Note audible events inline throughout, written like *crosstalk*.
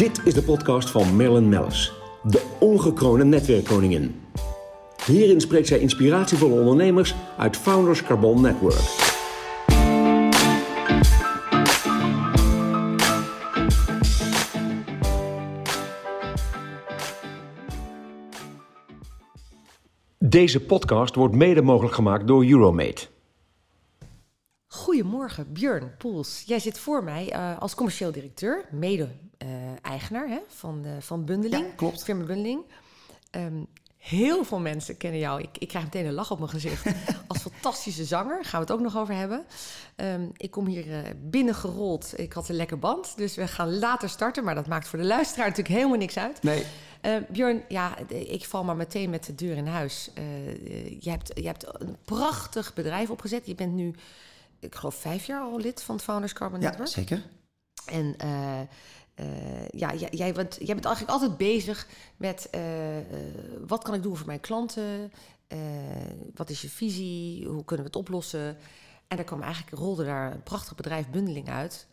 Dit is de podcast van Marilyn Mellis, de ongekroonde netwerkkoningin. Hierin spreekt zij inspiratievolle ondernemers uit Founders Carbon Network. Deze podcast wordt mede mogelijk gemaakt door Euromate. Goedemorgen, Björn Poels. Jij zit voor mij uh, als commercieel directeur, mede-eigenaar uh, van, uh, van Bundeling. Ja, klopt. Firma Bundeling. Um, heel veel mensen kennen jou. Ik, ik krijg meteen een lach op mijn gezicht. *laughs* als fantastische zanger, gaan we het ook nog over hebben. Um, ik kom hier binnengerold. Ik had een lekker band, dus we gaan later starten. Maar dat maakt voor de luisteraar natuurlijk helemaal niks uit. Nee. Uh, Björn, ja, ik val maar meteen met de deur in huis. Uh, je, hebt, je hebt een prachtig bedrijf opgezet. Je bent nu, ik geloof, vijf jaar al lid van het Founders Carbon Network. Ja, zeker. En uh, ja, jij, jij, bent, jij bent eigenlijk altijd bezig met wat kan ik doen voor mijn klanten? wat is je visie? Hoe kunnen we het oplossen? En daar kwam eigenlijk, rolde daar een prachtig bedrijf bundeling uit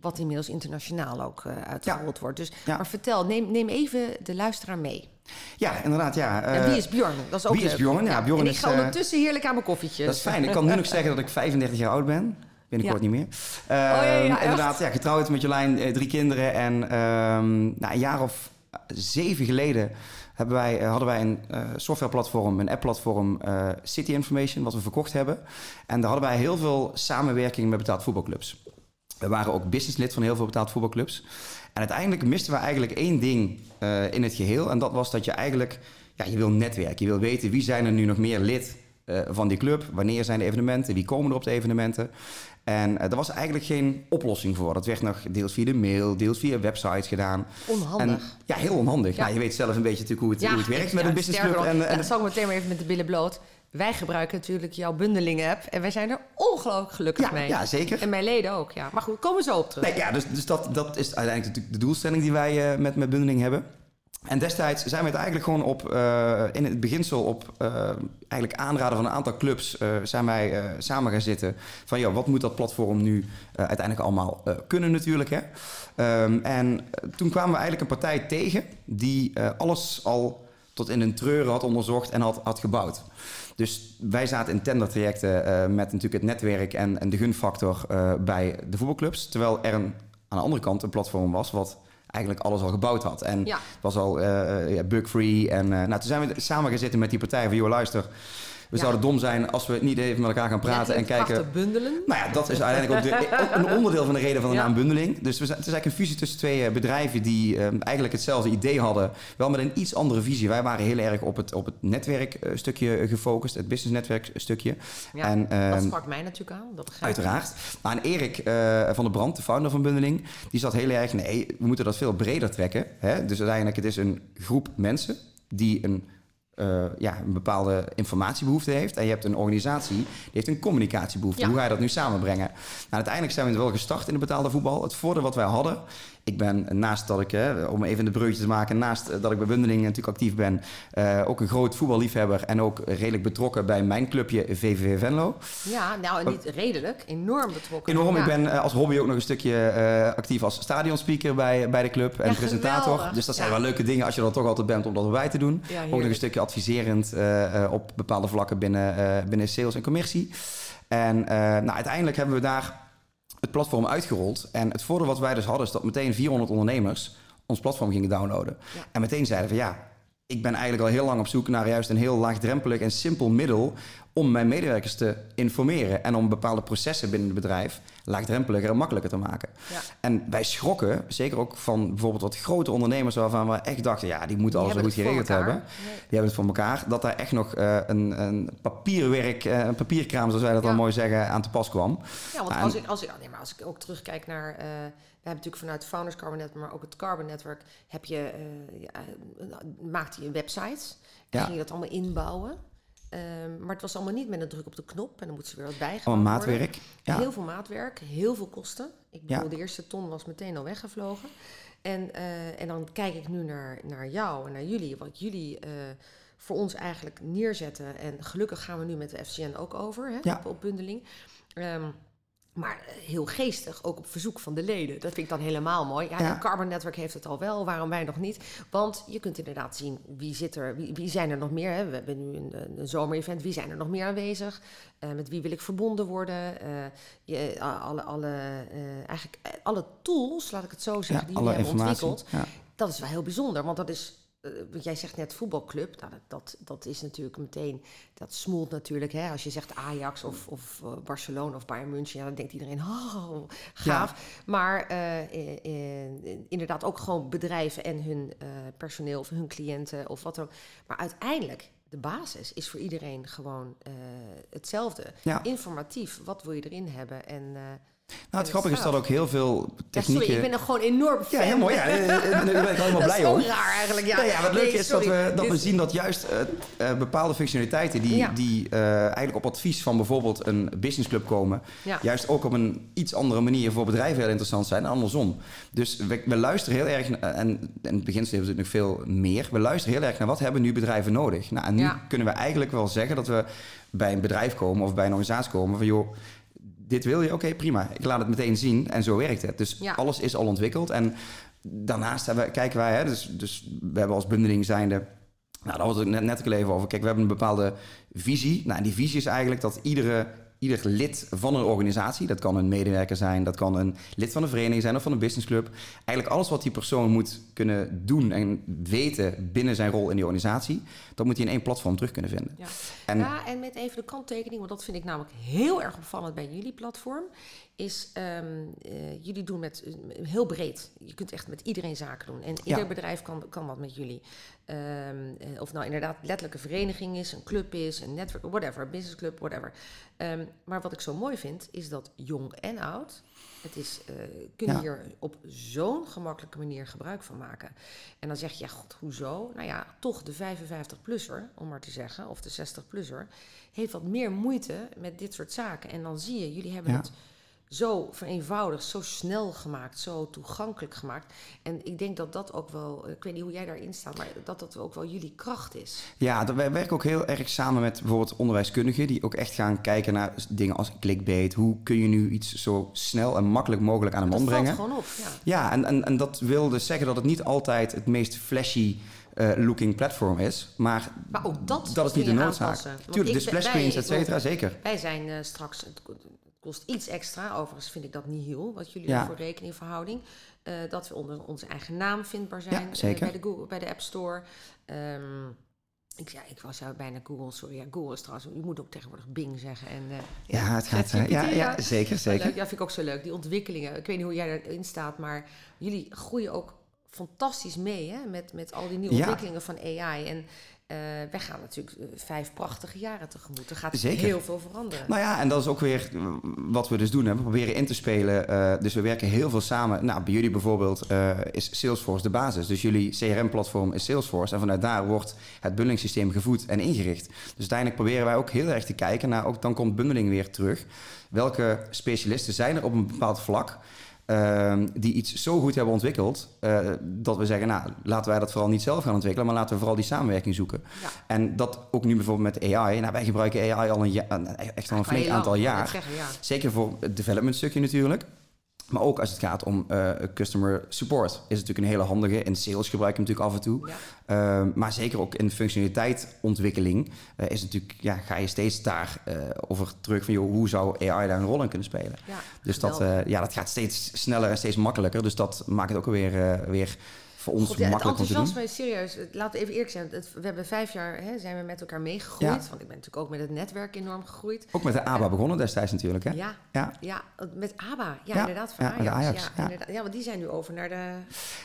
wat inmiddels internationaal ook uh, uitgerold ja. wordt. Dus, ja. Maar vertel, neem, neem even de luisteraar mee. Ja, inderdaad, ja. En wie is Bjorn? Dat is ook wie is Bjorn? Ja, Bjorn en is, ik ga ondertussen heerlijk aan mijn koffietje. Dat is fijn. Ik kan nu nog zeggen dat ik 35 jaar oud ben. Binnenkort Ja. niet meer. Oh, ja, ja, inderdaad, ja, getrouwd met Jolijn, eh, drie kinderen. En um, nou, een jaar of zeven geleden hebben wij, hadden wij een uh, softwareplatform, een appplatform, uh, City Information, wat we verkocht hebben. En daar hadden wij heel veel samenwerking met betaald voetbalclubs. We waren ook businesslid van heel veel betaald voetbalclubs. En uiteindelijk misten we eigenlijk één ding uh, in het geheel. En dat was dat je eigenlijk, ja, je wil netwerken. Je wil weten wie zijn er nu nog meer lid uh, van die club. Wanneer zijn de evenementen? Wie komen er op de evenementen? En uh, er was eigenlijk geen oplossing voor. Dat werd nog deels via de mail, deels via websites gedaan. Onhandig. En, ja, heel onhandig. Ja. Nou, je weet zelf een beetje natuurlijk hoe het, Ja, hoe het werkt ik- met ja, een businessclub. En, en, dat zal ik meteen maar even met de billen bloot. Wij gebruiken natuurlijk jouw bundeling-app. En wij zijn er ongelooflijk gelukkig ja, mee. ja, zeker. En mijn leden ook, ja. Maar goed, komen we zo op terug. Nee, ja, dus, dus dat, dat is uiteindelijk natuurlijk de doelstelling die wij uh, met, met bundeling hebben. En destijds zijn we het eigenlijk gewoon op, uh, in het beginsel op uh, eigenlijk aanraden van een aantal clubs, uh, zijn wij samen gaan zitten. Van joh, wat moet dat platform nu uiteindelijk allemaal kunnen natuurlijk. Hè? Um, en toen kwamen we eigenlijk een partij tegen die alles al tot in een treuren had onderzocht en had, had gebouwd. Dus wij zaten in tendertrajecten uh, met natuurlijk het netwerk en, en de gunfactor uh, bij de voetbalclubs. Terwijl er een, aan de andere kant een platform was wat eigenlijk alles al gebouwd had. En Ja. het was al uh, bug-free. En nou, toen zijn we samen gaan zitten met die partij van... joh, luister, we Ja. zouden dom zijn als we niet even met elkaar gaan praten en kijken... bundelen. Nou ja, dat is uiteindelijk ook, de, *laughs* ook een onderdeel van de reden van de Ja. naam bundeling. Dus we zijn, het is eigenlijk een fusie tussen twee eh, bedrijven die eh, eigenlijk hetzelfde idee hadden. Wel met een iets andere visie. Wij waren heel erg op het, op het netwerkstukje gefocust, het business-netwerkstukje. Ja, En, dat ehm, sprak mij natuurlijk aan. Dat. Uiteraard. Maar Erik eh, van der Brand, de founder van Bundeling, die zat heel erg, nee, we moeten dat veel breder trekken. Hè? Dus uiteindelijk, het is een groep mensen die een, eh, ja, een bepaalde informatiebehoefte heeft. En je hebt een organisatie die heeft een communicatiebehoefte. Ja. Hoe ga je dat nu samenbrengen? Nou, uiteindelijk zijn we wel gestart in de betaalde voetbal. Het voordeel wat wij hadden, ik ben naast dat ik, hè, om even de breukje te maken, naast dat ik bij Bundeling natuurlijk actief ben, eh, ook een groot voetballiefhebber en ook redelijk betrokken bij mijn clubje VVV Venlo. Ja, nou, niet redelijk. Enorm betrokken. Enorm. Ja. Ik ben eh, als hobby ook nog een stukje eh, actief als stadionspeaker bij, bij de club en Ja, presentator. geweldig. Dus dat zijn Ja. wel leuke dingen als je er toch altijd bent om dat erbij te doen. Ook nog een stukje adviserend op bepaalde vlakken binnen, binnen sales en commercie. En nou, uiteindelijk hebben we daar het platform uitgerold. En het voordeel wat wij dus hadden is dat meteen 400 ondernemers ons platform gingen downloaden. Ja. En meteen zeiden van ja, ik ben eigenlijk al heel lang op zoek naar juist een heel laagdrempelig en simpel middel om mijn medewerkers te informeren en om bepaalde processen binnen het bedrijf laagdrempeliger en makkelijker te maken. Ja. En wij schrokken, zeker ook van bijvoorbeeld wat grote ondernemers waarvan we echt dachten, ja, die moeten Die alles zo goed geregeld hebben. Nee. Die hebben het voor elkaar. Dat daar echt nog eh, een, een papierwerk, eh, een papierkraam, zoals wij dat Ja. dan mooi zeggen, aan te pas kwam. Ja, want als en- ik, als, ik, nee, maar als ik ook terugkijk naar... eh, hebben natuurlijk vanuit Founders Carbon Network, maar ook het Carbon Network... heb je, eh, ja, eh, maakte je een website. En Ja. ging je dat allemaal inbouwen. Ehm, maar het was allemaal niet met een druk op de knop. En dan moet ze weer wat bijgehouden Allemaal maatwerk. Ja. Heel veel maatwerk, heel veel kosten. Ik Ja. bedoel, de eerste ton was meteen al weggevlogen. En, eh, en dan kijk ik nu naar, naar jou en naar jullie, wat jullie voor ons eigenlijk neerzetten. En gelukkig gaan we nu met de FCN ook over, hè, Ja. op, op bundeling. Ehm, Maar eh, heel geestig, ook op verzoek van de leden. Dat vind ik dan helemaal mooi. Ja, Ja. het Carbon Network heeft het al wel, waarom wij nog niet? Want je kunt inderdaad zien wie zit er, wie, wie zijn er nog meer. Hè? We hebben nu een, zomerevent, wie zijn er nog meer aanwezig? Eh, met wie wil ik verbonden worden? Eh, je, alle, alle, eigenlijk alle tools, laat ik het zo zeggen, Ja, die jullie hebben ontwikkeld. Dat is wel heel bijzonder, want dat is. Eh, want jij zegt net voetbalclub. Nou, dat, dat, dat is natuurlijk meteen. Dat smoelt natuurlijk. Hè? Als je zegt Ajax of, of eh, Barcelona of Bayern München. Ja, dan denkt iedereen. *laughs* Oh, gaaf. Maar eh, inderdaad ook gewoon bedrijven en hun personeel of hun cliënten of wat dan. Maar uiteindelijk. De basis is voor iedereen gewoon hetzelfde. Ja. Informatief, wat wil je erin hebben? En, Nou, het grappige is dat ook heel veel ja, technieken... sorry, ik ben er gewoon enorm fan. Ja, heel mooi. Ja, daar ben ik helemaal *laughs* dat blij is zo om. raar eigenlijk. Ja, Ja, ja, wat leuk Nee, is dat, we, dat we Dit- zien dat juist eh, eh, bepaalde functionaliteiten die, Ja. die eh, eigenlijk op advies van bijvoorbeeld een businessclub komen, juist ook op een iets andere manier voor bedrijven heel interessant zijn en andersom. Dus we, we luisteren heel erg, en in het begin hebben we natuurlijk veel meer, we luisteren heel erg naar wat hebben nu bedrijven nodig. Nou, en nu kunnen we eigenlijk wel zeggen dat we bij een bedrijf komen of bij een organisatie komen van joh, dit wil je, oké prima, ik laat het meteen zien en zo werkt het. Dus Ja. alles is al ontwikkeld en daarnaast hebben, kijken wij, hè, dus, dus we hebben als bundeling zijnde nou, daar had ik net, net even over. Kijk, we hebben een bepaalde visie. Nou, en die visie is eigenlijk dat iedere, ieder lid van een organisatie, dat kan een medewerker zijn, dat kan een lid van een vereniging zijn of van een businessclub, eigenlijk alles wat die persoon moet kunnen doen en weten binnen zijn rol in die organisatie, dat moet hij in één platform terug kunnen vinden. Ja. En ja, en met even de kanttekening, want dat vind ik namelijk heel erg opvallend bij jullie platform, is eh, jullie doen met heel breed. Je kunt echt met iedereen zaken doen. En ieder Ja. bedrijf kan, kan wat met jullie. Ehm, eh, of nou inderdaad letterlijk een vereniging is, een club is, een netwerk, whatever, een businessclub, whatever. Ehm, maar wat ik zo mooi vind, is dat jong en oud. Het is, eh kunnen Ja. hier op zo'n gemakkelijke manier gebruik van maken. En dan zeg je, ja, god, hoezo? Nou ja, toch de 55-plusser, om maar te zeggen, of de 60-plusser, heeft wat meer moeite met dit soort zaken. En dan zie je, jullie hebben Ja. het zo vereenvoudigd, zo snel gemaakt, zo toegankelijk gemaakt. En ik denk dat dat ook wel, ik weet niet hoe jij daarin staat, maar dat dat ook wel jullie kracht is. Ja, dat- wij werken ook heel erg samen met bijvoorbeeld onderwijskundigen die ook echt gaan kijken naar dingen als clickbait. Hoe kun je nu iets zo snel en makkelijk mogelijk aan Dat man valt brengen? gewoon op, ja. Ja, en, en, en dat wil dus zeggen dat het niet altijd het meest flashy eh, looking platform is. Maar, Maar ook dat dat is niet de noodzaak. Tuurlijk, de ik- splash screens, et cetera, zeker. Wij zijn eh, straks, kost iets extra, overigens vind ik dat niet heel, wat jullie Ja. rekenen in verhouding. eh, dat we onder onze eigen naam vindbaar zijn Ja, eh, bij, de Google, bij de App Store. Ehm, ik, ja, ik was jou bijna Google, sorry. Ja, Google is trouwens, je moet ook tegenwoordig Bing zeggen. En, eh, Ja, het gaat. ja, ja, zeker, zeker. Leuk. Ja, vind ik ook zo leuk. Die ontwikkelingen. Ik weet niet hoe jij erin staat, maar jullie groeien ook fantastisch mee hè? Met, met al die nieuwe Ja. ontwikkelingen van AI. En eh wij gaan natuurlijk eh, vijf prachtige jaren tegemoet. Er gaat Zeker. heel veel veranderen. Nou ja, en dat is ook weer wat we dus doen. Hè. We proberen in te spelen. eh, dus we werken heel veel samen. Nou, bij jullie bijvoorbeeld is Salesforce de basis. Dus jullie CRM-platform is Salesforce. En vanuit daar wordt het bundelingssysteem gevoed en ingericht. Dus uiteindelijk proberen wij ook heel erg te kijken naar... Ook dan komt bundeling weer terug. Welke specialisten zijn er op een bepaald vlak... ehm, die iets zo goed hebben ontwikkeld... eh, dat we zeggen, nou, laten wij dat vooral niet zelf gaan ontwikkelen... maar laten we vooral die samenwerking zoeken. Ja. En dat ook nu bijvoorbeeld met AI. Nou, wij gebruiken AI al een, echt al een flink aantal jaar. net Zeggen, ja. Zeker voor het development stukje natuurlijk. Maar ook als het gaat om eh, customer support. Is het natuurlijk een hele handige. In sales gebruik je hem natuurlijk af en toe. Ja. Ehm, maar zeker ook in functionaliteitontwikkeling eh, is natuurlijk, ja, ga je steeds daar eh, over terug van joh, hoe zou AI daar een rol in kunnen spelen. Ja, Dus dat, ja, dat gaat steeds sneller en steeds makkelijker. Dus dat maakt het ook weer, weer voor ons God, ja, het makkelijk om te doen. enthousiasme is serieus. Het- Laten we even eerlijk zijn. Het- we hebben vijf jaar hè, zijn we met elkaar meegegroeid. Ja. Want ik ben natuurlijk ook met het netwerk enorm gegroeid. Ook met de ABA begonnen destijds natuurlijk. Hè? Ja, Ja. ja, met ABA. Ja, inderdaad, van Ajax. Ajax, Ja, want die zijn nu over naar de...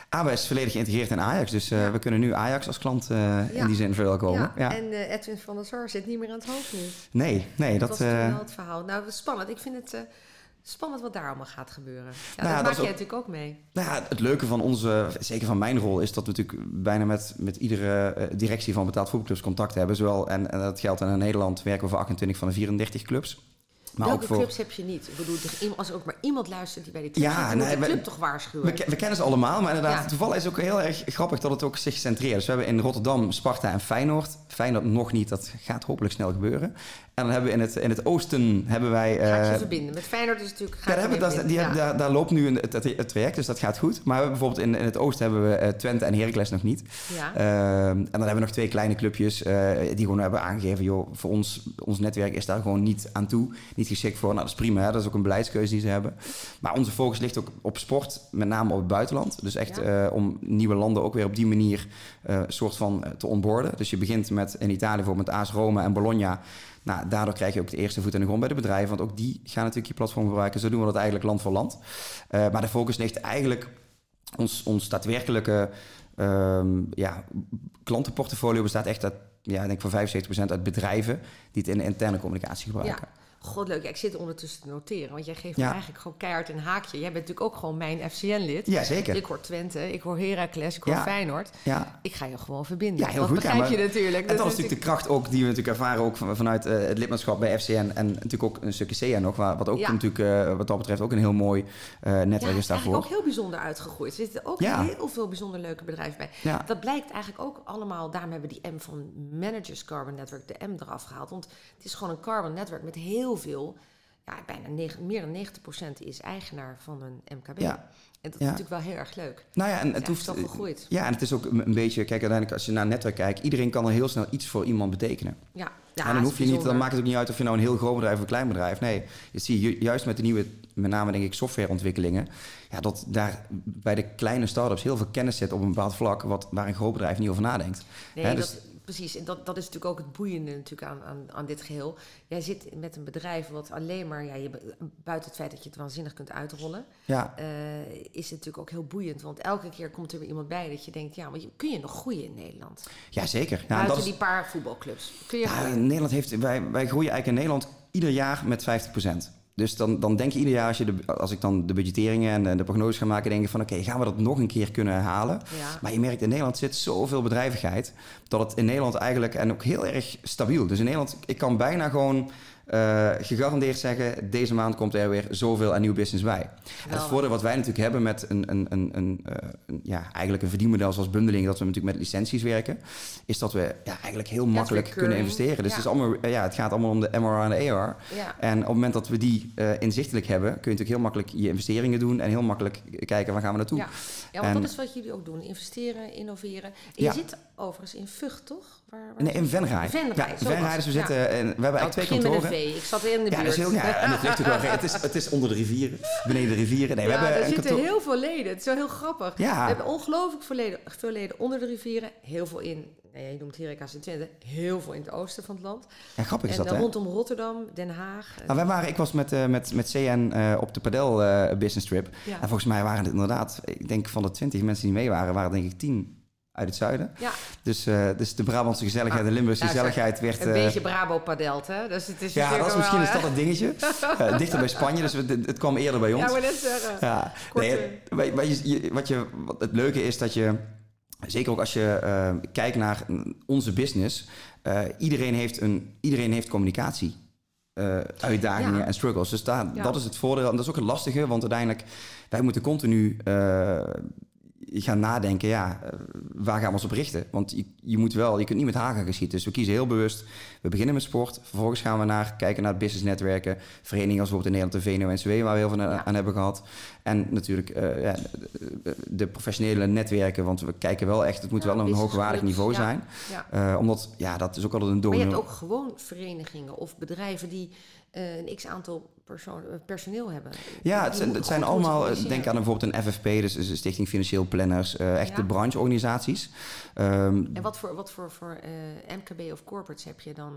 ABA is volledig geïntegreerd in Ajax. Dus eh, we kunnen nu Ajax als klant eh, in die zin verwelkomen. Ja, Ja. en eh, Edwin van der Sar zit niet meer aan het hoofd nu. Nee, nee, Dat, dat... was wel het verhaal. Nou, spannend. Ik vind het spannend wat daar allemaal gaat gebeuren. Ja, Nou dat dat maak ook- natuurlijk ook mee. Nou ja, het leuke van onze, zeker van mijn rol, is dat we natuurlijk bijna met, met iedere eh, directie van betaald voetbalclubs contact hebben. Zowel, en, en dat geldt in Nederland, werken we voor 28 van de 34 clubs. Maar Welke ook voor, clubs heb je niet? Ik bedoel, als er ook maar iemand luistert die bij die club Ja, zit, nee, de we- club toch waarschuwen? We, ke- we kennen ze allemaal, maar inderdaad, Ja. toevallig is het ook heel erg grappig dat het ook zich centreert. Dus we hebben in Rotterdam Sparta en Feyenoord. Feyenoord nog niet, dat gaat hopelijk snel gebeuren. En dan hebben we in het, in het oosten hebben wij... Ga eh, je verbinden. Met Feyenoord is het natuurlijk... Ja, Ga daar, ik hebben, je dat, die daar, daar loopt nu een, het, het, traject, dus dat gaat goed. Maar we hebben bijvoorbeeld in, in het oosten hebben we eh, Twente en Heracles nog niet. Ja. Ehm, en dan hebben we nog twee kleine clubjes eh, die gewoon hebben aangegeven... joh, voor ons, ons netwerk is daar gewoon niet aan toe, niet geschikt voor. Nou, dat is prima, hè? dat is ook een beleidskeuze die ze hebben. Maar onze focus ligt ook op sport, met name op het buitenland. Dus echt Ja. eh, om nieuwe landen ook weer op die manier eh soort van eh, te onboorden. Dus je begint met in Italië bijvoorbeeld met AS Roma en Bologna... Nou, daardoor krijg je ook de eerste voet in de grond bij de bedrijven. Want ook die gaan natuurlijk je platform gebruiken. Zo doen we dat eigenlijk land voor land. Maar de focus ligt eigenlijk... Ons, ons daadwerkelijke ehm, ja, klantenportfolio bestaat echt uit... Ja, ik denk van 75% uit bedrijven die het in de interne communicatie gebruiken. Ja. God, leuk. Ja, ik zit ondertussen te noteren. Want jij geeft Ja. me eigenlijk gewoon keihard een haakje. Jij bent natuurlijk ook gewoon mijn FCN-lid. Ja, zeker. Ik hoor Twente, ik hoor Heracles, ik hoor Ja. Feyenoord. Ja. Ik ga je gewoon verbinden. Ja, heel dat goed. Ja, begrijp maar- je natuurlijk. En dat is natuurlijk de kracht ook die we natuurlijk ervaren ook van- vanuit eh, het lidmaatschap bij FCN en natuurlijk ook een stukje CN nog, wat ook Ja. natuurlijk eh, wat dat betreft ook een heel mooi eh, netwerk Ja, is daarvoor. eigenlijk ook heel bijzonder uitgegroeid. Er zitten ook Ja. heel veel bijzonder leuke bedrijven bij. Ja. Dat blijkt eigenlijk ook allemaal... Daarom hebben we die M van Managers Carbon Network, de M, eraf gehaald. Want het is gewoon een carbon network met heel veel... Ja, bijna negen- meer dan 90% is eigenaar van een MKB. Ja. En dat Ja. is natuurlijk wel heel erg leuk. Nou ja, en Het hoeft. wel gegroeid. Ja, en het is ook een beetje, kijk, uiteindelijk als je naar netwerk kijkt, iedereen kan er heel snel iets voor iemand betekenen. Ja, ja en dan hoef je niet, dan maakt het ook niet uit of je nou een heel groot bedrijf of een klein bedrijf. Nee, je ziet ju- juist met de nieuwe, met name denk ik softwareontwikkelingen, ja, dat daar bij de kleine start-ups heel veel kennis zit op een bepaald vlak, wat, waar een groot bedrijf niet over nadenkt. Nee, dus- dat, precies. En dat, dat is natuurlijk ook het boeiende natuurlijk aan, aan, aan dit geheel. Jij zit met een bedrijf wat alleen maar... Ja, je, buiten het feit dat je het waanzinnig kunt uitrollen... ja, eh, is het natuurlijk ook heel boeiend. Want elke keer komt er weer iemand bij dat je denkt... ja, maar je- kun je nog groeien in Nederland? ja, zeker. En Buiten is, die paar voetbalclubs. Kun je Ja, groeien? Nederland heeft, wij, wij groeien eigenlijk in Nederland ieder jaar met 50%. Dus dan, dan denk je ieder jaar, als, je de, als ik dan de budgetteringen en de, de prognoses ga maken, denk ik van oké, gaan we dat nog een keer kunnen herhalen? Ja. Maar je merkt in Nederland zit zoveel bedrijvigheid, dat het in Nederland eigenlijk, en ook heel erg stabiel. Dus in Nederland, ik kan bijna gewoon eh, gegarandeerd zeggen, deze maand komt er weer zoveel aan nieuw business bij. En het voordeel wat wij natuurlijk hebben met een, een, een, een, eh, een, ja, eigenlijk een verdienmodel zoals bundeling, dat we natuurlijk met licenties werken, is dat we ja, eigenlijk heel makkelijk kunnen investeren. Dus Ja. het, is allemaal, ja, het gaat allemaal om de MRR en de AR. Ja. En op het moment dat we die eh, inzichtelijk hebben, kun je natuurlijk heel makkelijk je investeringen doen en heel makkelijk kijken waar gaan we naartoe. Ja. ja, want En- dat is wat jullie ook doen. Investeren, innoveren. En je zit overigens in Vught, toch? Waar, waar Nee, in Venray. Venray, Ja, Venray, dus we zitten, en we hebben Nou, eigenlijk twee begint met kantoren. een V. Ik zat in de Ja, buurt. is heel, ja, en het ligt ook wel. *laughs* Het is, het is onder de rivieren, beneden de rivieren. Nee, we ja, hebben er zitten kantoor. heel veel leden. Het is wel heel grappig. Ja. We hebben ongelooflijk veel leden, veel leden onder de rivieren. Heel veel in, nou ja, je noemt Heracles in Twente. Heel veel in het oosten van het land. Ja, grappig is en dat, dan hè? rondom Rotterdam, Den Haag. Nou, wij waren, ik was met, eh, met, met CN eh, op de padel eh, business trip. Ja. En volgens mij waren het inderdaad, ik denk van de 20 mensen die mee waren, waren denk ik 10 uit het zuiden. ja, Dus, eh, dus de Brabantse gezelligheid en Limburgse Ja, gezelligheid werd... een eh, beetje Brabo padelt, hè? Dus het is ja, dat is misschien wel, is dat dingetje. *laughs* Eh, dichter bij Spanje, dus het, het kwam eerder bij ons. Ja, net zeggen. Ja, nee, wat, je, wat, je, wat het leuke is dat je, zeker ook als je eh, kijkt naar onze business, eh, iedereen, heeft een, iedereen heeft communicatie. eh, uitdagingen Ja. en struggles. Dus daar, Ja. dat is het voordeel. En dat is ook het lastige, want uiteindelijk, wij moeten continu eh, gaan nadenken, ja, eh, waar gaan we ons op richten? Want je, je moet wel, je kunt niet met hagen gaan schieten. Dus we kiezen heel bewust, we beginnen met sport, vervolgens gaan we naar, kijken naar businessnetwerken, verenigingen als bijvoorbeeld in Nederland de VNO-NCW, waar we heel veel aan, Ja. aan hebben gehad. En natuurlijk eh, ja, de, professionele netwerken, want we kijken wel echt, het moet Ja, wel een hoogwaardig niveau zijn. Eh, omdat, ja, dat is ook altijd een Maar je hebt ook gewoon verenigingen of bedrijven die een x-aantal persoon- eh, personeel hebben. Ja, het zijn, het zijn allemaal, eh, denk aan bijvoorbeeld een FFP, dus een Stichting Financieel Planners, echt Ja. de brancheorganisaties. Ehm, En wat voor, wat voor, voor MKB of corporates heb je dan?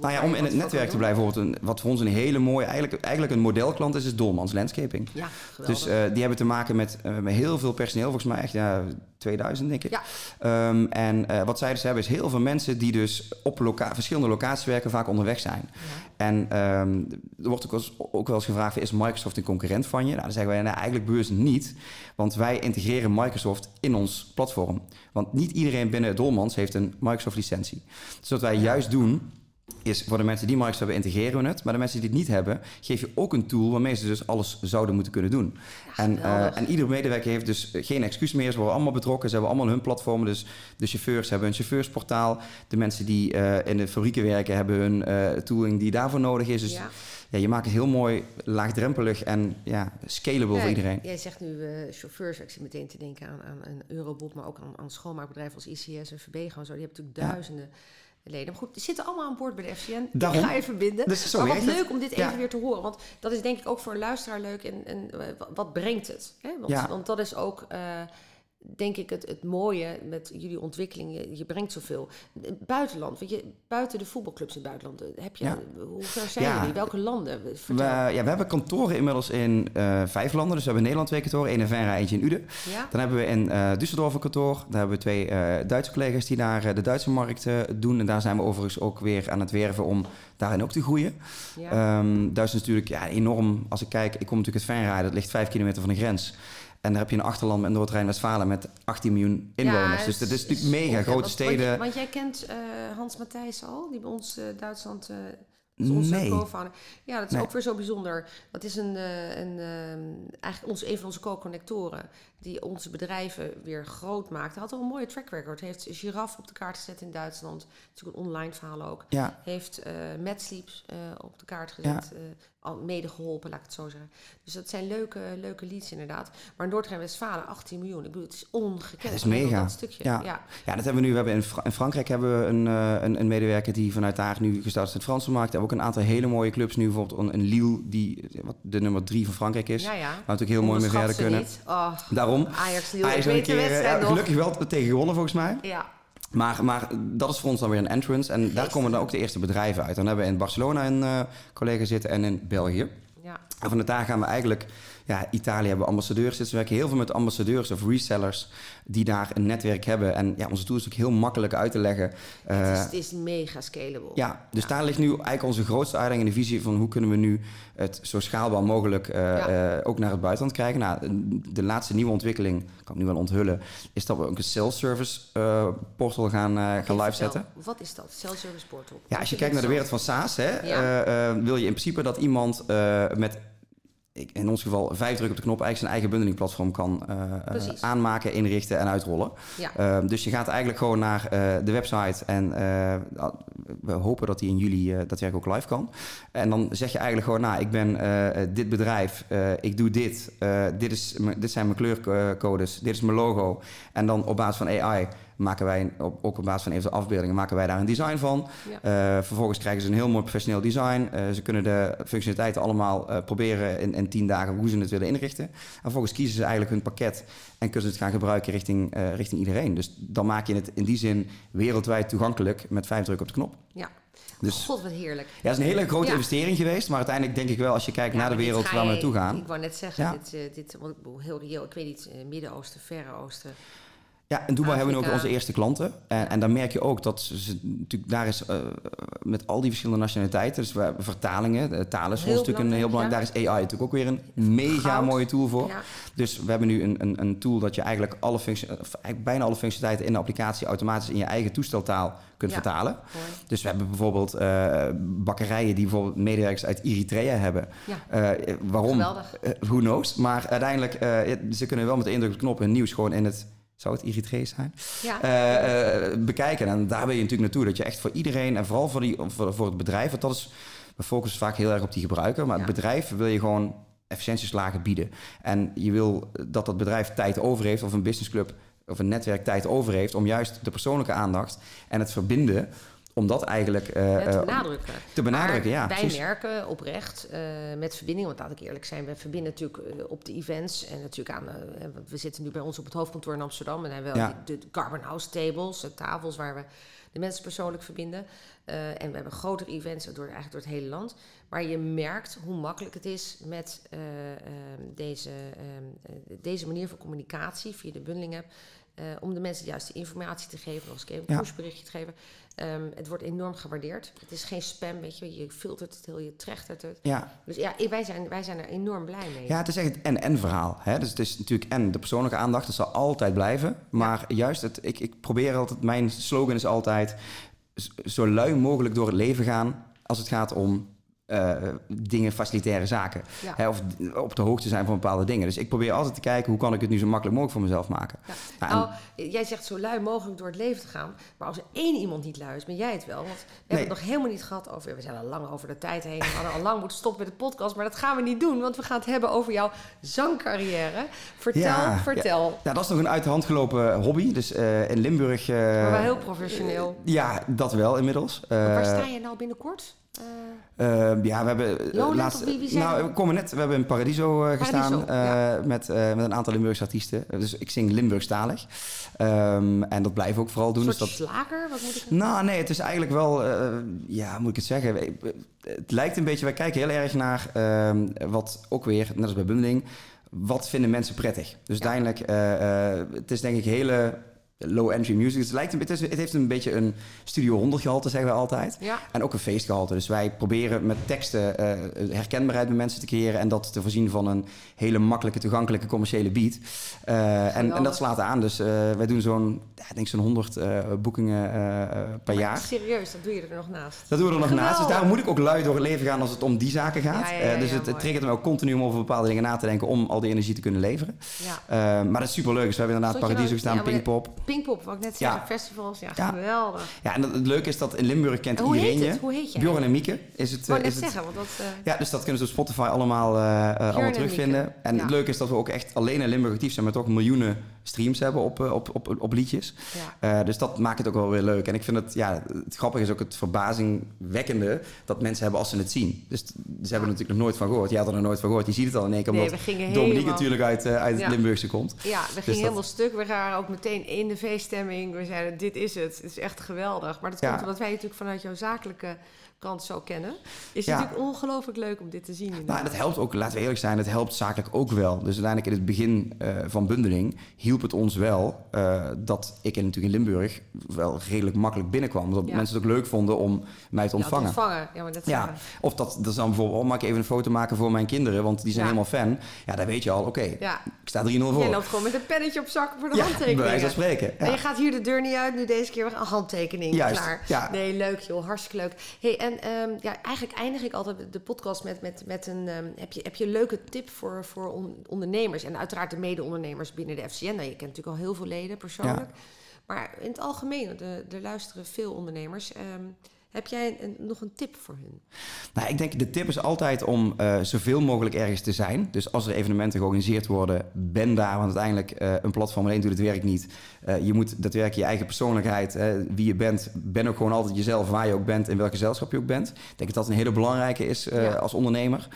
nou ja, om in het netwerk te blijven, bijvoorbeeld een, wat voor ons een hele mooie, eigenlijk, eigenlijk een modelklant is, is Dolmans Landscaping. Ja, geweldig. Dus die hebben te maken met, met heel veel personeel, volgens mij echt ja, 2000 denk ik. Ja. Ehm, en wat zij dus hebben is heel veel mensen die dus op loca verschillende locaties werken, vaak onderweg zijn. Ja. En ehm, er wordt ook eens, ook wel eens gevraagd, is Microsoft een concurrent van je? Nou, dan zeggen wij nou, eigenlijk bewust niet. Want wij integreren Microsoft in ons platform. Want niet iedereen binnen Dolmans heeft een Microsoft licentie. Dus wat wij juist doen, is voor de mensen die markt hebben, integreren we het. Maar de mensen die het niet hebben, geef je ook een tool waarmee ze dus alles zouden moeten kunnen doen. en, uh, en ieder medewerker heeft dus geen excuus meer. Ze worden allemaal betrokken. Ze hebben allemaal hun platformen. Dus de chauffeurs hebben een chauffeursportaal. De mensen die uh, in de fabrieken werken hebben hun uh, tooling die daarvoor nodig is. Dus ja. Ja. je maakt het heel mooi laagdrempelig en ja, scalable ja, voor iedereen. Jij zegt nu uh, chauffeurs. Ik zit meteen te denken aan, aan een Eurobot, maar ook aan, aan schoonmaakbedrijven als ICS en Verbego en zo. Die hebben natuurlijk duizenden leden. Maar goed, die zitten allemaal aan boord bij de FCN. Daarom. Ik ga je verbinden. Dus zo maar wat het. leuk om dit even Ja. weer te horen. Want dat is denk ik ook voor een luisteraar leuk. En, en eh, wa- wat brengt het? Hè? Want, Ja. want dat is ook... eh, denk ik het, het mooie met jullie ontwikkeling. Je, je brengt zoveel. Buitenland, weet je, buiten de voetbalclubs in het buitenland. eh, Heb je, Ja. Hoe ver zijn Ja. jullie? Welke landen? We, ja, we hebben kantoren inmiddels in eh, vijf landen. Dus we hebben in Nederland twee kantoren. één in Venra, eentje in Uden. ja? Dan hebben we in eh Düsseldorf een kantoor. Daar hebben we twee Duitse collega's die daar de Duitse markt eh, doen. En daar zijn we overigens ook weer aan het werven om daarin ook te groeien. ja. Ehm Duitsland is natuurlijk ja, enorm. Als ik kijk, ik kom natuurlijk uit Venray, dat ligt vijf kilometer van de grens. En daar heb je een achterland in Noord-Rijn-Westfalen met 18 miljoen inwoners. Ja, dus dat is het natuurlijk mega grote Want- steden. Want, want jij kent eh, Hans Matthijs al, die bij ons eh, Duitsland. eh is onze Nee. co-founder. Ja, dat is Nee. ook weer zo bijzonder. Dat is een, een, ehm, eigenlijk ons, een van onze co-connectoren die onze bedrijven weer groot maakt. Hij had al een mooie track record. Heeft Giraffe op de kaart gezet in Duitsland. Natuurlijk een online verhaal ook. Ja, Heeft eh Mad Sleep eh, op de kaart gezet. eh, al mede geholpen, laat ik het zo zeggen. Dus dat zijn leuke, leuke leads inderdaad. Maar Noord-Rijn-Westfalen, 18 miljoen. Ik bedoel, het is ongekend. Het is mega. Dat stukje. Ja. ja. ja, dat hebben we nu. We hebben in, Fra- in Frankrijk hebben we een, eh, een, een medewerker die vanuit daar nu gestart is in de Franse markt. We hebben ook een aantal hele mooie clubs nu. Bijvoorbeeld een, een Lille, die eh, wat de nummer drie van Frankrijk is. Ja, ja. Waar we natuurlijk heel mooi mee verder kunnen. Oh, Daarom. Ajax, Hij ik is er een keer eh, wedstrijd ja, nog. gelukkig wel tegen gewonnen volgens mij. Ja, Maar, maar dat is voor ons dan weer een entrance. En daar komen dan ook de eerste bedrijven uit. Dan hebben we in Barcelona een eh, collega zitten en in België. ja. En vanuit daar gaan we eigenlijk... Ja, Italië hebben we ambassadeurs zitten. We werken heel veel met ambassadeurs of resellers... die daar een netwerk hebben. En ja, onze tool is ook heel makkelijk uit te leggen. het, Eh, is, het is mega scalable. ja, dus daar ligt nu eigenlijk onze grootste uitdaging in de visie van hoe kunnen we nu het zo schaalbaar mogelijk eh, Ja. eh, ook naar het buitenland krijgen. Nou, de laatste nieuwe ontwikkeling, kan ik nu wel onthullen, is dat we ook een self-service eh, portal gaan, eh, gaan live zetten. Wat is dat? Self-service portal. Ja, als je kijkt naar de wereld van SaaS, hè, Ja. eh, eh, wil je in principe dat iemand eh, met ik- in ons geval vijf drukken op de knop eigenlijk zijn eigen bundelingplatform kan eh, eh, aanmaken, inrichten en uitrollen. Ja. Eh, dus je gaat eigenlijk gewoon naar eh, de website en eh, we hopen dat die in juli eh daadwerkelijk ook live kan. En dan zeg je eigenlijk gewoon, nou, ik ben dit bedrijf, ik doe dit, dit, is, dit zijn mijn kleurcodes, dit is mijn logo. En dan op basis van AI maken wij, op, ook op basis van eventuele afbeeldingen, maken wij daar een design van. Ja. Eh, vervolgens krijgen ze een heel mooi professioneel design. Eh, ze kunnen de functionaliteiten allemaal eh, proberen in, in tien dagen hoe ze het willen inrichten. En vervolgens kiezen ze eigenlijk hun pakket en kunnen ze het gaan gebruiken richting, richting iedereen. Dus dan maak je het in die zin wereldwijd toegankelijk met vijf drukken op de knop. ja. Dus God, wat heerlijk. ja, het is een hele grote Ja. investering geweest. Maar uiteindelijk denk ik wel, als je kijkt Ja, naar de wereld waar we naartoe gaan. Ik wou net zeggen, Ja. dit, dit, want ik bedoel, heel reëel, ik weet niet, Midden-Oosten, Verre Oosten. Ja, in Dubai hebben we ook onze eerste klanten. En, en dan merk je ook dat ze, natuurlijk daar is eh, met al die verschillende nationaliteiten, dus we hebben vertalingen, de taal is voor Heel ons natuurlijk een heel belangrijk. Daar is AI natuurlijk ook weer een mega Goud. mooie tool voor. Ja. Dus we hebben nu een, een, een tool dat je eigenlijk, alle functie, eigenlijk bijna alle functionaliteiten in de applicatie automatisch in je eigen toesteltaal kunt Ja. vertalen. Mooi. Dus we hebben bijvoorbeeld eh, bakkerijen die bijvoorbeeld medewerkers uit Eritrea hebben. Ja. Eh, waarom? Geweldig. Who knows? Maar uiteindelijk, ze kunnen wel met de indruk op de knop hun nieuws gewoon in het, zou het Eritrees zijn? Ja. Eh, eh, bekijken. En daar ben je natuurlijk naartoe. Dat je echt voor iedereen en vooral voor, die, voor, voor het bedrijf, want dat is, we focussen vaak heel erg op die gebruiker. Maar Ja. het bedrijf wil je gewoon efficiëntieslagen bieden. En je wil dat dat bedrijf tijd over heeft, of een businessclub of een netwerk tijd over heeft, om juist de persoonlijke aandacht en het verbinden, om dat eigenlijk eh, Ja, te eh, benadrukken. te benadrukken, ja, Wij precies. merken oprecht eh, met verbinding, want laat ik eerlijk zijn, we verbinden natuurlijk op de events en natuurlijk aan, we zitten nu bij ons op het hoofdkantoor in Amsterdam en hebben Ja. de, de Carbon House tables, de tafels waar we de mensen persoonlijk verbinden. En we hebben grotere events door, eigenlijk door het hele land. Maar je merkt hoe makkelijk het is met eh, ehm, deze, ehm, eh, deze manier van communicatie via de bundling app. om de mensen de juiste informatie te geven, als ik even een pushberichtje te geven. Ehm, het wordt enorm gewaardeerd. Het is geen spam, weet je. Je filtert het heel, je trechtert het. Ja, Dus ja, wij zijn, wij zijn er enorm blij mee. Ja, het is echt het en-en verhaal. Hè? Dus het is natuurlijk en de persoonlijke aandacht, dat zal altijd blijven. Maar juist, het, ik, ik probeer altijd, mijn slogan is altijd... zo lui mogelijk door het leven gaan als het gaat om eh, dingen, facilitaire zaken. Ja. Hè, of op de hoogte zijn van bepaalde dingen. Dus ik probeer altijd te kijken hoe kan ik het nu zo makkelijk mogelijk voor mezelf maken. Ja. Nou, Nou, jij zegt zo lui mogelijk door het leven te gaan. Maar als er één iemand niet lui is, ben jij het wel. Want we Nee. hebben het nog helemaal niet gehad over... We zijn al lang over de tijd heen. We hadden al lang moeten stoppen met de podcast. Maar dat gaan we niet doen. Want we gaan het hebben over jouw zangcarrière. Vertel, vertel. Ja, dat is nog een uit de hand gelopen hobby. Dus eh, in Limburg... eh, Maar wel heel professioneel. Ja, dat wel inmiddels. Waar Eh, sta je nou binnenkort? Eh, ja, we hebben eh, laatst. wie- wie nou, we komen net. We hebben in Paradiso eh, gestaan Paradiso, eh, met, met een aantal Limburgse artiesten. Dus ik zing Limburgstalig. Ehm en dat blijven we ook vooral doen. een Dus dat, slager? Wat moet ik nou, nee, het is eigenlijk wel, ja, moet ik het zeggen? Het lijkt een beetje, wij kijken heel erg naar ehm, wat ook weer, net als bij Bundeling, wat vinden mensen prettig? Dus Ja. uiteindelijk, het is denk ik hele low-entry music. Het, lijkt een, het, is, het heeft een beetje een Studio 100 gehalte, zeggen we altijd. Ja. En ook een feestgehalte. Dus wij proberen met teksten eh, herkenbaarheid bij mensen te creëren en dat te voorzien van een hele makkelijke, toegankelijke commerciële beat. Eh, en, en dat slaat aan. Dus eh, wij doen zo'n, ja, ik denk zo'n 100 eh, boekingen per Maar jaar. Serieus, dat doe je er nog naast. Dat doen we er nog naast. Dus daarom moet ik ook lui door het leven gaan als het om die zaken gaat. Ja, dus het, het triggert me ook continu om over bepaalde dingen na te denken om al die energie te kunnen leveren. Ja. Maar dat is super leuk. Dus we hebben inderdaad Paradiso nou- gestaan, Pinkpop. Pinkpop, wat ik net Ja. zei, festivals. Ja, Ja. geweldig. Ja, en dat- het leuke is dat in Limburg kent hoe iedereen heet je. Hoe heet? Bjorn en Mieke is het. Ik wou eh, net is het zeggen, want dat... eh, ja, dus dat kunnen ze op Spotify allemaal, eh, allemaal en terugvinden. En het leuke is dat we ook echt alleen in Limburg actief zijn, maar toch miljoenen streams hebben op, eh, op, op, op liedjes. ja. Eh, dus dat maakt het ook wel weer leuk. En ik vind het, ja, het grappige is ook het verbazingwekkende dat mensen hebben als ze het zien. Dus ze hebben er natuurlijk nog nooit van gehoord. Jij had er nog nooit van gehoord. Je ziet het al in één keer, Nee, omdat gingen Dominique helemaal- natuurlijk uit, eh, uit het Limburgse komt. Ja, we gingen dat- helemaal stuk. We waren ook meteen in de feeststemming. We zeiden, dit is het. Het is echt geweldig. Maar dat komt omdat wij je natuurlijk vanuit jouw zakelijke kant zo kennen. Is het natuurlijk ongelooflijk leuk om dit te zien. Nou, dat helpt ook, laten we eerlijk zijn, het helpt zakelijk ook wel. Dus uiteindelijk in het begin eh, van bundeling hielp het ons wel eh, dat ik in, natuurlijk in Limburg wel redelijk makkelijk binnenkwam. Dat Ja. mensen het ook leuk vonden om mij te Ja, ontvangen. ontvangen. Ja, maar dat Ja, of dat, dat is dan bijvoorbeeld, oh, mag ik even een foto maken voor mijn kinderen, want die zijn helemaal fan. Ja, dan weet je al, oké, ik sta 3-0 voor. Jij loopt gewoon met een pennetje op zak voor de ja, handtekeningen. bij wijze van spreken. En je gaat hier de deur niet uit, nu deze keer weer een handtekening. Juist, Klaar. ja. Nee, leuk joh, hartstikke leuk. Hey, en ehm, ja, eigenlijk eindig ik altijd de podcast met, met, met een... ehm, heb, je, heb je een leuke tip voor, voor on- ondernemers? En uiteraard de mede-ondernemers binnen de FCN. Nou, je kent natuurlijk al heel veel leden persoonlijk. Maar in het algemeen, er, er luisteren veel ondernemers. Ehm, heb jij een, nog een tip voor hun? Nou, ik denk de tip is altijd om eh, zoveel mogelijk ergens te zijn. Dus als er evenementen georganiseerd worden, ben daar. Want uiteindelijk, eh, een platform alleen doet het werk niet. Eh, je moet daadwerkelijk je eigen persoonlijkheid, eh, wie je bent, ben ook gewoon altijd jezelf waar je ook bent, in welk gezelschap je ook bent. Ik denk dat dat een hele belangrijke is Ja. als ondernemer.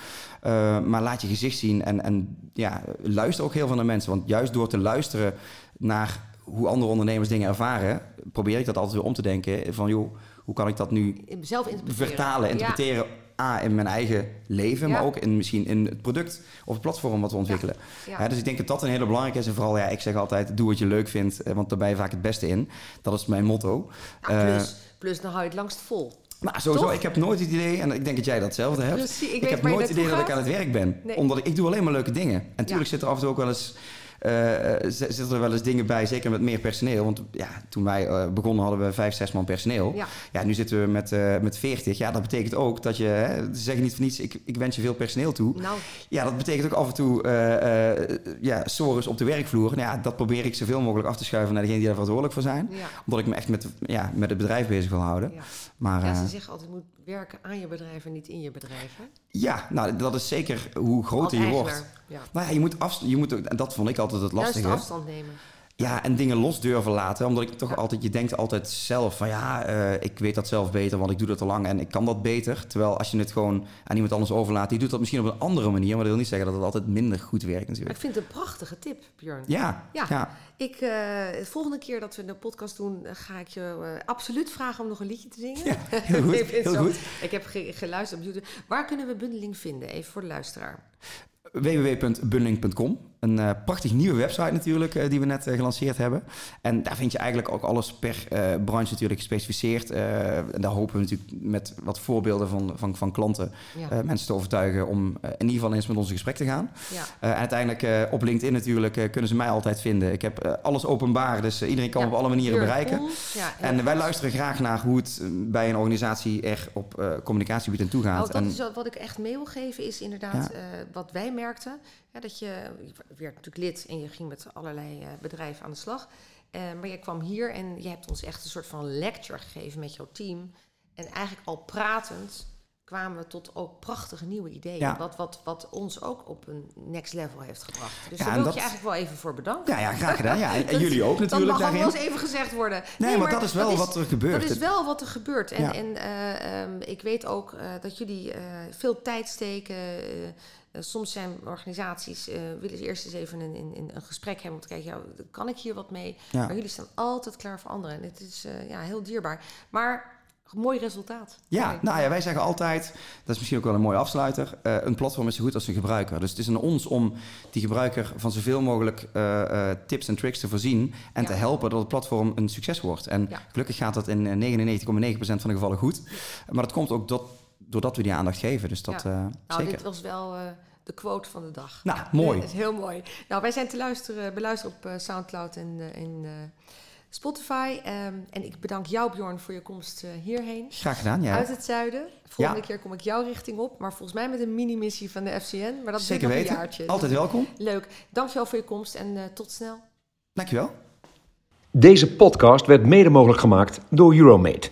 Maar laat je gezicht zien en, en ja, luister ook heel veel naar mensen. Want juist door te luisteren naar hoe andere ondernemers dingen ervaren, probeer ik dat altijd weer om te denken van joh, hoe kan ik dat nu Zelf interpreteren. vertalen, interpreteren. A, in mijn eigen leven, Ja. maar ook in, misschien in het product of het platform wat we ontwikkelen. Ja. Dus ik denk dat dat een hele belangrijke is. En vooral, ja, ik zeg altijd, doe wat je leuk vindt, eh, want daar ben je vaak het beste in. Dat is mijn motto. Ja, Eh, plus, plus, dan hou je het langst vol. nou, sowieso, Toch? ik heb nooit het idee, en ik denk dat jij datzelfde hebt. Precies, ik heb nooit het idee dat ik aan het werk ben. Nee. Omdat ik, ik doe alleen maar leuke dingen. En natuurlijk zitten er af en toe ook wel eens... eh, eh, zitten er wel eens dingen bij, zeker met meer personeel. Want ja, toen wij eh, begonnen hadden we vijf, zes man personeel. Ja. Ja, nu zitten we met, met 40. Ja, dat betekent ook dat je, hè, ze zeggen niet voor niets, ik, ik wens je veel personeel toe. Nou, Ja, dat betekent ook af en toe ja, sores op de werkvloer. Nou ja, dat probeer ik zoveel mogelijk af te schuiven naar degenen die daar verantwoordelijk voor zijn. ja. Omdat ik me echt met, ja, met het bedrijf bezig wil houden. ja. Maar Ja, ze zeggen altijd, moet werken aan je bedrijf en niet in je bedrijf. Hè? ja, nou, dat is zeker hoe groter je wordt. Ja. Nou ja, je moet afst- je moet en dat vond ik altijd het Juist lastige. afstand nemen. Ja, en dingen los durven laten. Omdat ik toch altijd, je denkt altijd zelf van ja, eh, ik weet dat zelf beter, want ik doe dat al lang en ik kan dat beter. Terwijl als je het gewoon aan iemand anders overlaat, die doet dat misschien op een andere manier, maar dat wil niet zeggen dat het altijd minder goed werkt Maar natuurlijk. ik vind het een prachtige tip, Björn. Ja, Ja. ja. Ik, eh, de volgende keer dat we een podcast doen, ga ik je eh, absoluut vragen om nog een liedje te zingen. Ja, heel goed, *laughs* ik, heel zo- goed. ik heb ge- geluisterd op YouTube. Waar kunnen we bundeling vinden? Even voor de luisteraar. www.bundeling.com een uh, prachtig nieuwe website natuurlijk, uh, die we net uh, gelanceerd hebben. En daar vind je eigenlijk ook alles per branche natuurlijk gespecificeerd. en daar hopen we natuurlijk met wat voorbeelden van, van, van klanten ja. mensen te overtuigen om in ieder geval eens met ons in gesprek te gaan. Ja. en uiteindelijk op LinkedIn natuurlijk kunnen ze mij altijd vinden. Ik heb alles openbaar, dus iedereen kan ja. op alle manieren bereiken. en wij luisteren graag naar hoe het bij een organisatie er op communicatiegebied aan toe gaat. Oh, dat is wat ik echt mee wil geven, is inderdaad wat wij merkten. Dat je, werd natuurlijk lid en je ging met allerlei uh, bedrijven aan de slag. Uh, maar je kwam hier en je hebt ons echt een soort van lecture gegeven met jouw team. En eigenlijk al pratend kwamen we tot ook prachtige nieuwe ideeën. Ja. Wat, wat, wat ons ook op een next level heeft gebracht. Dus ja, daar wil ik je eigenlijk wel even voor bedanken. Ja, ja graag gedaan. Ja, en, *laughs* jullie ook natuurlijk Dat mag wel eens even gezegd worden. Nee, maar, dat is wel wat er gebeurt. Dat is wel wat er gebeurt. En, en uh, um, ik weet ook uh, dat jullie uh, veel tijd steken soms zijn organisaties, willen ze eerst eens even een, een, een gesprek hebben om te kijken, ja, kan ik hier wat mee? Maar jullie staan altijd klaar voor anderen. En het is ja, heel dierbaar. Maar mooi resultaat. Ja, nou ja, wij zeggen altijd, dat is misschien ook wel een mooie afsluiter, een platform is zo goed als een gebruiker. Dus het is aan ons om die gebruiker van zoveel mogelijk tips en tricks te voorzien en ja. te helpen dat het platform een succes wordt. En ja. gelukkig gaat dat in 99,9% van de gevallen goed. Maar dat komt ook dat doordat we die aandacht geven. Dus dat ja. nou, dit was wel de quote van de dag. Nou, mooi. Dat is *laughs* heel mooi. Nou, wij zijn te luisteren, beluisteren op Soundcloud en, en Spotify. Um, en ik bedank jou, Bjorn, voor je komst hierheen. Graag gedaan, ja. Uit het zuiden. Volgende ja. keer kom ik jouw richting op. Maar volgens mij met een mini-missie van de FCN. Maar dat Zeker duurt nog een jaartje. Altijd welkom. Leuk. Dankjewel voor je komst en tot snel. Dankjewel. Deze podcast werd mede mogelijk gemaakt door Euromate.